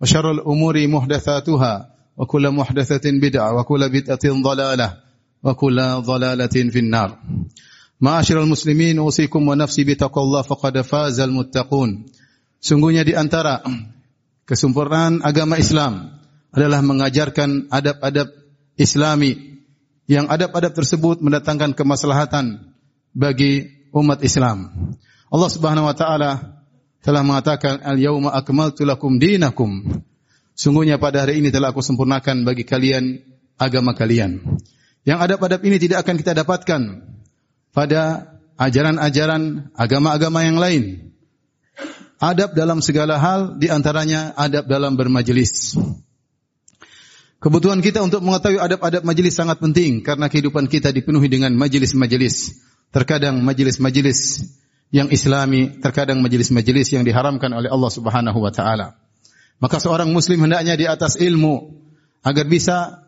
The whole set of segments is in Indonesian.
وشر الأمور محدثاتها وكل محدثة بدعة وكل بدعة ضلالة وكل ضلالة في النار معاشر المسلمين أوصيكم ونفسي بتقوى الله فقد فاز المتقون Sungguhnya di antara kesempurnaan agama Islam adalah mengajarkan adab-adab Islami yang adab-adab tersebut mendatangkan kemaslahatan bagi umat Islam. Allah Subhanahu wa taala telah mengatakan al-yauma akmaltu lakum dinakum. Sungguhnya pada hari ini telah aku sempurnakan bagi kalian agama kalian. Yang adab-adab ini tidak akan kita dapatkan pada ajaran-ajaran agama-agama yang lain. Adab dalam segala hal di antaranya adab dalam bermajelis. Kebutuhan kita untuk mengetahui adab-adab majelis sangat penting karena kehidupan kita dipenuhi dengan majelis-majelis. Terkadang majelis-majelis yang islami, terkadang majelis-majelis yang diharamkan oleh Allah Subhanahu wa taala. Maka seorang muslim hendaknya di atas ilmu agar bisa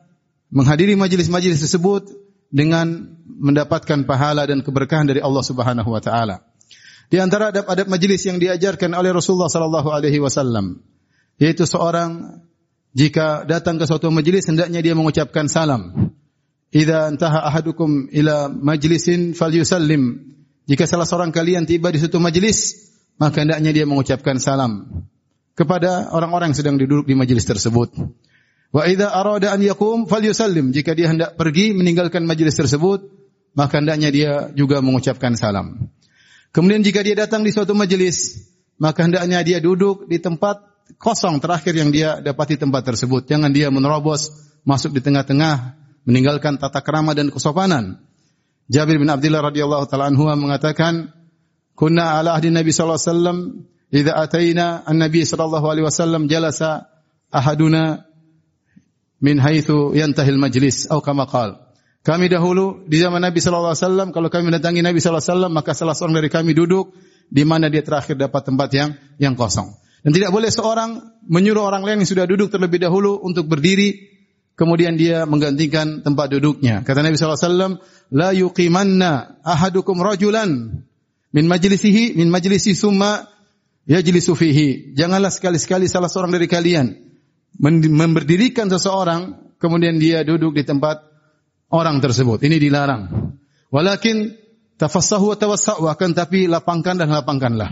menghadiri majelis-majelis tersebut dengan mendapatkan pahala dan keberkahan dari Allah Subhanahu wa taala. Di antara adab-adab majelis yang diajarkan oleh Rasulullah sallallahu alaihi wasallam yaitu seorang jika datang ke suatu majelis hendaknya dia mengucapkan salam. Idza antaha ahadukum ila majlisin falyusallim jika salah seorang kalian tiba di suatu majelis, maka hendaknya dia mengucapkan salam kepada orang-orang yang sedang duduk di majelis tersebut. Wa idza arada an yaqum falyusallim. Jika dia hendak pergi meninggalkan majelis tersebut, maka hendaknya dia juga mengucapkan salam. Kemudian jika dia datang di suatu majelis, maka hendaknya dia duduk di tempat kosong terakhir yang dia dapati tempat tersebut. Jangan dia menerobos masuk di tengah-tengah, meninggalkan tata kerama dan kesopanan. Jabir bin Abdullah radhiyallahu taala anhu mengatakan, "Kunna ala ahdi Nabi sallallahu alaihi wasallam idza ataina an-nabi sallallahu alaihi wasallam jalasa ahaduna min haitsu yantahil majlis atau kama qala." Kami dahulu di zaman Nabi sallallahu alaihi wasallam kalau kami mendatangi Nabi sallallahu alaihi wasallam maka salah seorang dari kami duduk di mana dia terakhir dapat tempat yang yang kosong. Dan tidak boleh seorang menyuruh orang lain yang sudah duduk terlebih dahulu untuk berdiri kemudian dia menggantikan tempat duduknya. Kata Nabi SAW, La yuqimanna ahadukum rajulan min majlisihi, min majlisi summa yajlisu fihi. Janganlah sekali-sekali salah seorang dari kalian memberdirikan seseorang, kemudian dia duduk di tempat orang tersebut. Ini dilarang. Walakin tafassahu wa tawassa'u akan tapi lapangkan dan lapangkanlah.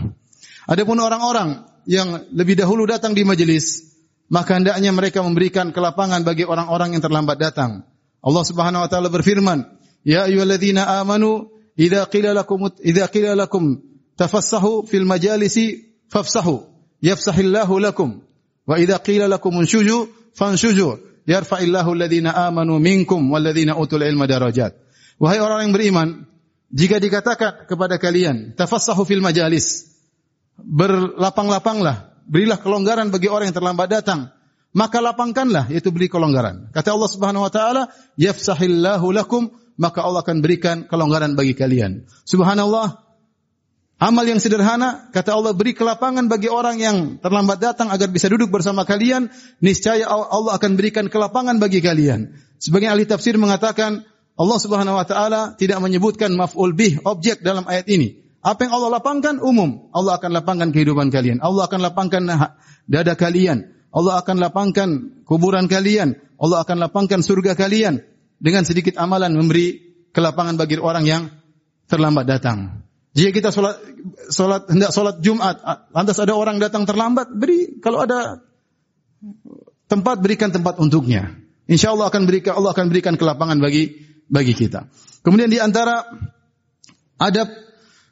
Adapun orang-orang yang lebih dahulu datang di majelis, maka hendaknya mereka memberikan kelapangan bagi orang-orang yang terlambat datang. Allah Subhanahu wa taala berfirman, "Ya ayyuhalladzina amanu idza qila lakum idza qila lakum tafassahu fil majalisi fafsahu yafsahillahu lakum wa idza qila lakum unshuju fanshuju yarfa'illahu alladhina amanu minkum walladzina utul ilma darajat." Wahai orang yang beriman, jika dikatakan kepada kalian tafassahu fil majalis, berlapang-lapanglah berilah kelonggaran bagi orang yang terlambat datang. Maka lapangkanlah, yaitu beri kelonggaran. Kata Allah Subhanahu wa taala, "Yafsahillahu lakum," maka Allah akan berikan kelonggaran bagi kalian. Subhanallah, amal yang sederhana, kata Allah beri kelapangan bagi orang yang terlambat datang agar bisa duduk bersama kalian, niscaya Allah akan berikan kelapangan bagi kalian. Sebagian ahli tafsir mengatakan, Allah Subhanahu wa taala tidak menyebutkan maf'ul bih objek dalam ayat ini. Apa yang Allah lapangkan umum. Allah akan lapangkan kehidupan kalian. Allah akan lapangkan dada kalian. Allah akan lapangkan kuburan kalian. Allah akan lapangkan surga kalian dengan sedikit amalan memberi kelapangan bagi orang yang terlambat datang. Jika kita sholat, sholat hendak sholat Jumat, lantas ada orang datang terlambat, beri kalau ada tempat berikan tempat untuknya. Insya Allah akan berikan Allah akan berikan kelapangan bagi bagi kita. Kemudian di antara adab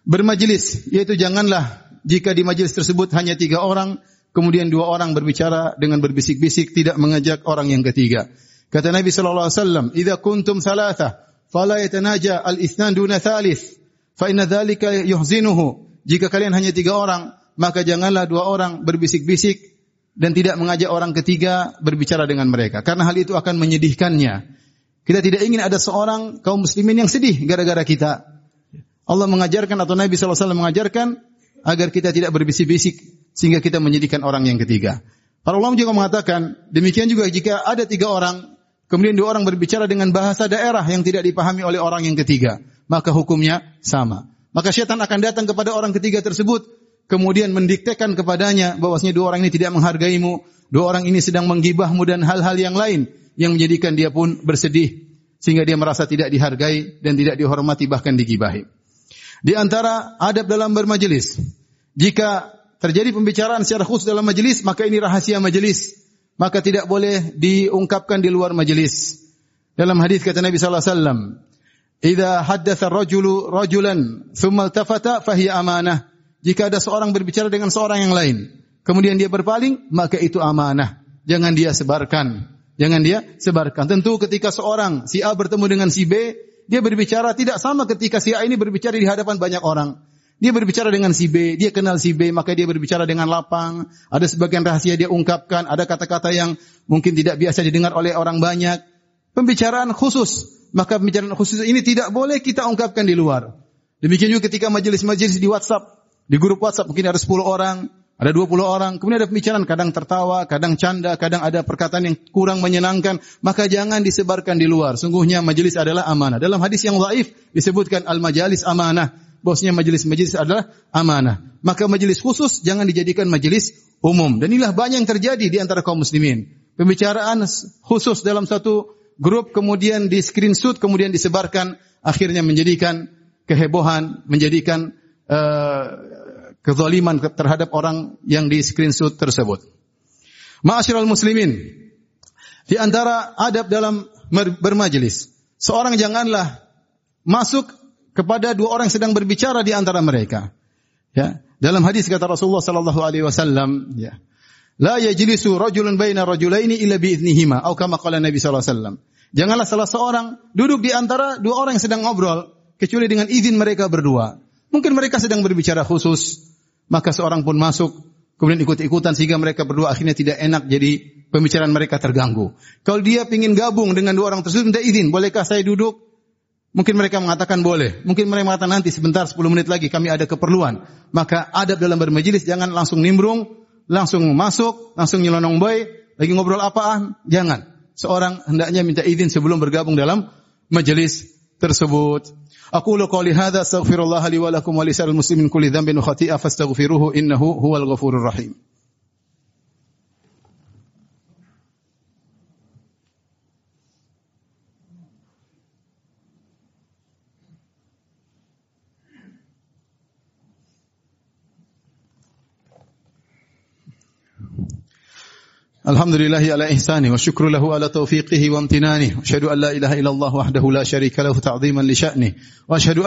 bermajelis, yaitu janganlah jika di majelis tersebut hanya tiga orang, kemudian dua orang berbicara dengan berbisik-bisik, tidak mengajak orang yang ketiga. Kata Nabi sallallahu alaihi wasallam, "Idza kuntum salatha, fala yatanaja al-itsnan duna thalith, fa inna dzalika yuhzinuhu." Jika kalian hanya tiga orang, maka janganlah dua orang berbisik-bisik dan tidak mengajak orang ketiga berbicara dengan mereka karena hal itu akan menyedihkannya. Kita tidak ingin ada seorang kaum muslimin yang sedih gara-gara kita. Allah mengajarkan atau Nabi SAW mengajarkan agar kita tidak berbisik-bisik sehingga kita menyedihkan orang yang ketiga. Para ulama juga mengatakan demikian juga jika ada tiga orang kemudian dua orang berbicara dengan bahasa daerah yang tidak dipahami oleh orang yang ketiga, maka hukumnya sama. Maka syaitan akan datang kepada orang ketiga tersebut kemudian mendiktekan kepadanya bahwasanya dua orang ini tidak menghargaimu, dua orang ini sedang menggibahmu dan hal-hal yang lain yang menjadikan dia pun bersedih sehingga dia merasa tidak dihargai dan tidak dihormati bahkan digibahi. Di antara adab dalam bermajelis, jika terjadi pembicaraan secara khusus dalam majelis, maka ini rahasia majelis, maka tidak boleh diungkapkan di luar majelis. Dalam hadis kata Nabi sallallahu alaihi wasallam, "Idza haddatsa rajulu rajulan thumma iltafata fahiya amanah." Jika ada seorang berbicara dengan seorang yang lain, kemudian dia berpaling, maka itu amanah. Jangan dia sebarkan. Jangan dia sebarkan. Tentu ketika seorang si A bertemu dengan si B, dia berbicara tidak sama ketika si A ini berbicara di hadapan banyak orang. Dia berbicara dengan si B, dia kenal si B, maka dia berbicara dengan lapang. Ada sebagian rahasia dia ungkapkan, ada kata-kata yang mungkin tidak biasa didengar oleh orang banyak. Pembicaraan khusus, maka pembicaraan khusus ini tidak boleh kita ungkapkan di luar. Demikian juga ketika majelis-majelis di WhatsApp, di grup WhatsApp mungkin ada 10 orang, ada 20 orang, kemudian ada pembicaraan, kadang tertawa, kadang canda, kadang ada perkataan yang kurang menyenangkan, maka jangan disebarkan di luar. Sungguhnya majelis adalah amanah. Dalam hadis yang dhaif disebutkan al-majalis amanah. Bosnya majelis-majelis adalah amanah. Maka majelis khusus jangan dijadikan majelis umum. Dan inilah banyak yang terjadi di antara kaum muslimin. Pembicaraan khusus dalam satu grup kemudian di screenshot kemudian disebarkan akhirnya menjadikan kehebohan, menjadikan uh, kezaliman terhadap orang yang di screenshot tersebut. Ma'asyiral muslimin, di antara adab dalam bermajelis, seorang janganlah masuk kepada dua orang yang sedang berbicara di antara mereka. Ya, dalam hadis kata Rasulullah sallallahu alaihi wasallam, ya. La yajlisu rajulun baina rajulaini illa bi idznihima atau kama qala Nabi sallallahu alaihi wasallam. Janganlah salah seorang duduk di antara dua orang yang sedang ngobrol kecuali dengan izin mereka berdua. Mungkin mereka sedang berbicara khusus, maka seorang pun masuk kemudian ikut-ikutan sehingga mereka berdua akhirnya tidak enak jadi pembicaraan mereka terganggu. Kalau dia ingin gabung dengan dua orang tersebut minta izin, bolehkah saya duduk? Mungkin mereka mengatakan boleh. Mungkin mereka mengatakan nanti sebentar 10 menit lagi kami ada keperluan. Maka adab dalam bermajelis jangan langsung nimbrung, langsung masuk, langsung nyelonong boy, lagi ngobrol apaan? Jangan. Seorang hendaknya minta izin sebelum bergabung dalam majelis tersebut. أقول قولي هذا أستغفر الله لي ولكم ولسائر المسلمين كل ذنب وخطيئة Alhamdulillahi ala ihsani wa syukru lahu wa amtinani. Asyhadu an la ilaha illallah wahdahu la syarika lahu li sya'ni. Wa asyhadu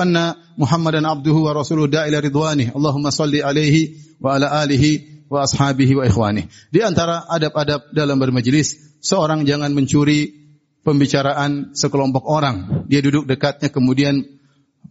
Muhammadan abduhu wa rasuluhu da'ila ridwani. Allahumma salli alaihi wa ala alihi wa ashabihi wa ikhwani. Di antara adab-adab dalam bermajlis, seorang jangan mencuri pembicaraan sekelompok orang. Dia duduk dekatnya kemudian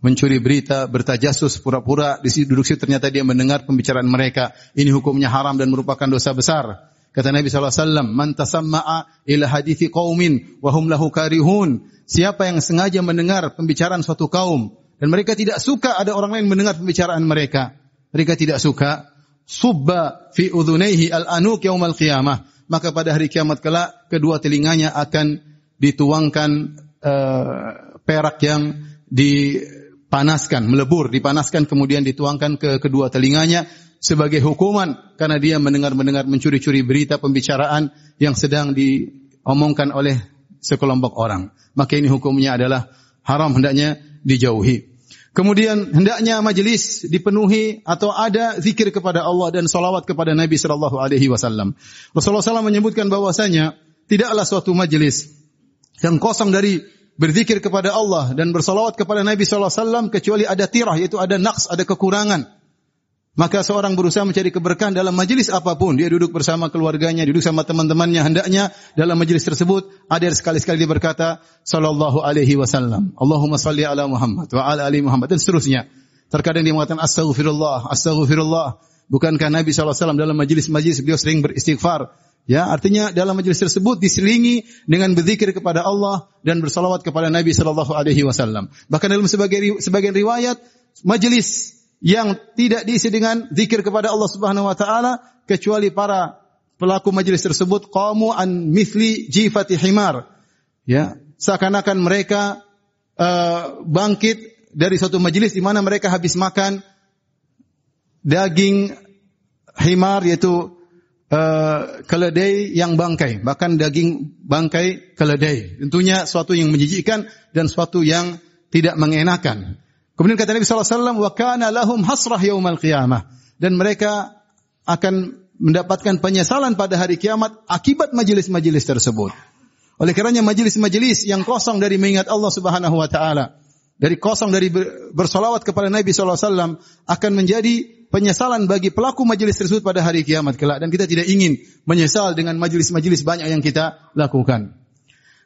mencuri berita, bertajasus pura-pura di situ duduk situ ternyata dia mendengar pembicaraan mereka. Ini hukumnya haram dan merupakan dosa besar. Kata Nabi SAW, Man tasamma'a ila hadithi qawmin wahum lahu karihun. Siapa yang sengaja mendengar pembicaraan suatu kaum dan mereka tidak suka ada orang lain mendengar pembicaraan mereka. Mereka tidak suka. Subba fi udhunaihi al-anuk yaumal qiyamah. Maka pada hari kiamat kelak kedua telinganya akan dituangkan uh, perak yang dipanaskan, melebur, dipanaskan kemudian dituangkan ke kedua telinganya sebagai hukuman karena dia mendengar-mendengar mencuri-curi berita pembicaraan yang sedang diomongkan oleh sekelompok orang. Maka ini hukumnya adalah haram hendaknya dijauhi. Kemudian hendaknya majelis dipenuhi atau ada zikir kepada Allah dan salawat kepada Nabi sallallahu alaihi wasallam. Rasulullah SAW menyebutkan bahwasanya tidaklah suatu majelis yang kosong dari berzikir kepada Allah dan bersalawat kepada Nabi sallallahu alaihi wasallam kecuali ada tirah yaitu ada naqs, ada kekurangan. Maka seorang berusaha mencari keberkahan dalam majelis apa pun. Dia duduk bersama keluarganya, duduk sama teman-temannya. Hendaknya dalam majelis tersebut ada sekali-sekali dia berkata sallallahu alaihi wasallam. Allahumma salli ala Muhammad wa ala ali Muhammad dan seterusnya. Terkadang dia mengatakan astaghfirullah, astaghfirullah. Bukankah Nabi SAW dalam majelis-majelis beliau sering beristighfar? Ya, artinya dalam majelis tersebut diselingi dengan berzikir kepada Allah dan bersalawat kepada Nabi sallallahu alaihi wasallam. Bahkan dalam sebagian sebagian riwayat majelis yang tidak diisi dengan zikir kepada Allah Subhanahu wa taala kecuali para pelaku majelis tersebut qamu an mithli jifati himar. Ya, seakan-akan mereka uh, bangkit dari suatu majelis di mana mereka habis makan daging himar yaitu uh, keledai yang bangkai, bahkan daging bangkai keledai. Tentunya suatu yang menjijikkan dan suatu yang tidak mengenakan. Kemudian kata Nabi SAW, wa kana lahum hasrah yaumal qiyamah. Dan mereka akan mendapatkan penyesalan pada hari kiamat akibat majelis-majelis tersebut. Oleh karenanya majelis-majelis yang kosong dari mengingat Allah Subhanahu wa taala, dari kosong dari bersolawat kepada Nabi SAW akan menjadi penyesalan bagi pelaku majelis tersebut pada hari kiamat kelak dan kita tidak ingin menyesal dengan majelis-majelis banyak yang kita lakukan.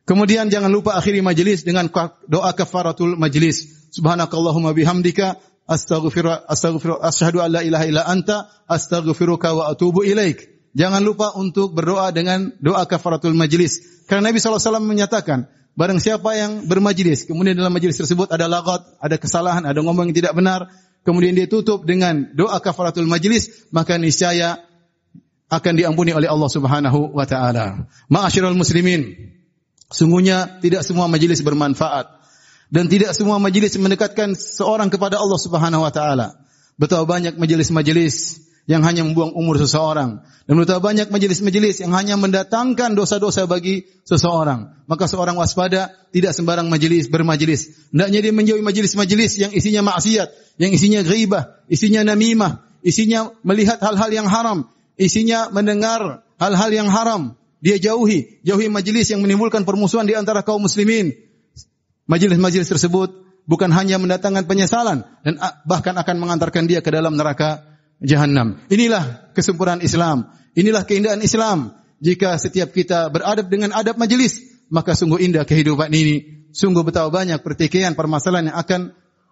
Kemudian jangan lupa akhiri majelis dengan doa kafaratul majelis. Subhanakallahumma bihamdika astaghfiru astaghfiru asyhadu an la ilaha illa anta astaghfiruka wa atubu ilaik. Jangan lupa untuk berdoa dengan doa kafaratul majelis. Karena Nabi SAW menyatakan, barang siapa yang bermajelis, kemudian dalam majelis tersebut ada lagat, ada kesalahan, ada ngomong yang tidak benar, kemudian dia tutup dengan doa kafaratul majlis, maka niscaya akan diampuni oleh Allah Subhanahu wa taala. Ma'asyiral muslimin, sungguhnya tidak semua majlis bermanfaat dan tidak semua majlis mendekatkan seorang kepada Allah Subhanahu wa taala. Betapa banyak majelis-majelis yang hanya membuang umur seseorang. Dan betapa banyak majelis-majelis yang hanya mendatangkan dosa-dosa bagi seseorang. Maka seorang waspada tidak sembarang majelis bermajelis. Hendaknya dia menjauhi majelis-majelis yang isinya maksiat, yang isinya ghibah, isinya namimah, isinya melihat hal-hal yang haram, isinya mendengar hal-hal yang haram. Dia jauhi, jauhi majelis yang menimbulkan permusuhan di antara kaum muslimin. Majelis-majelis tersebut bukan hanya mendatangkan penyesalan dan bahkan akan mengantarkan dia ke dalam neraka jahanam. Inilah kesempurnaan Islam. Inilah keindahan Islam. Jika setiap kita beradab dengan adab majelis, maka sungguh indah kehidupan ini. Sungguh betapa banyak pertikaian permasalahan yang akan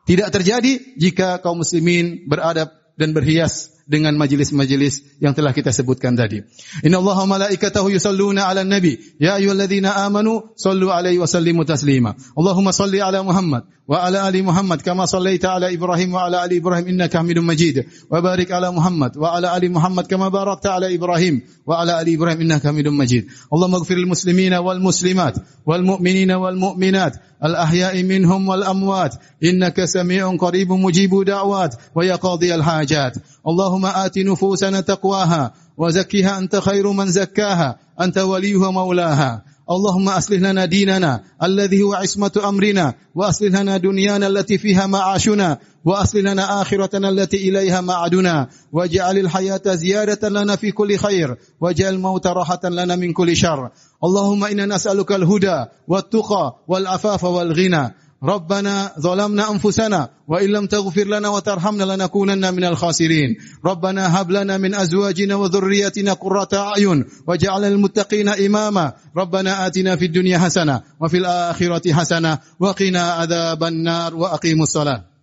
tidak terjadi jika kaum muslimin beradab dan berhias dengan majelis-majelis yang telah kita sebutkan tadi. Inna Allah malaikatahu yusalluna ala nabi. Ya ayuhalladzina amanu sallu alaihi wa sallimu taslima. Allahumma salli ala Muhammad wa ala ali Muhammad kama sallaita ala Ibrahim wa ala ali Ibrahim innaka Hamidum Majid. Wa barik ala Muhammad wa ala ali Muhammad kama barakta ala Ibrahim wa ala ali Ibrahim innaka Hamidum Majid. Allahumma ighfir lil muslimina wal muslimat wal mu'minina wal mu'minat al ahya'i minhum wal amwat innaka samii'un qaribun mujibu da'wat wa ya al hajat. Allahumma اللهم آت نفوسنا تقواها وزكها أنت خير من زكاها أنت وليها مولاها اللهم أصلح لنا ديننا الذي هو عصمة أمرنا وأصلح لنا دنيانا التي فيها معاشنا وأصلح لنا آخرتنا التي إليها معدنا واجعل الحياة زيادة لنا في كل خير واجعل الموت راحة لنا من كل شر. اللهم إنا نسألك الهدى والتقى والعفاف والغنى. ربنا ظلمنا أنفسنا وإن لم تغفر لنا وترحمنا لنكونن من الخاسرين. ربنا هب لنا من أزواجنا وذرياتنا قرة أعين واجعل المتقين إماما. ربنا آتنا في الدنيا حسنة وفي الآخرة حسنة وقنا عذاب النار وأقيموا الصلاة.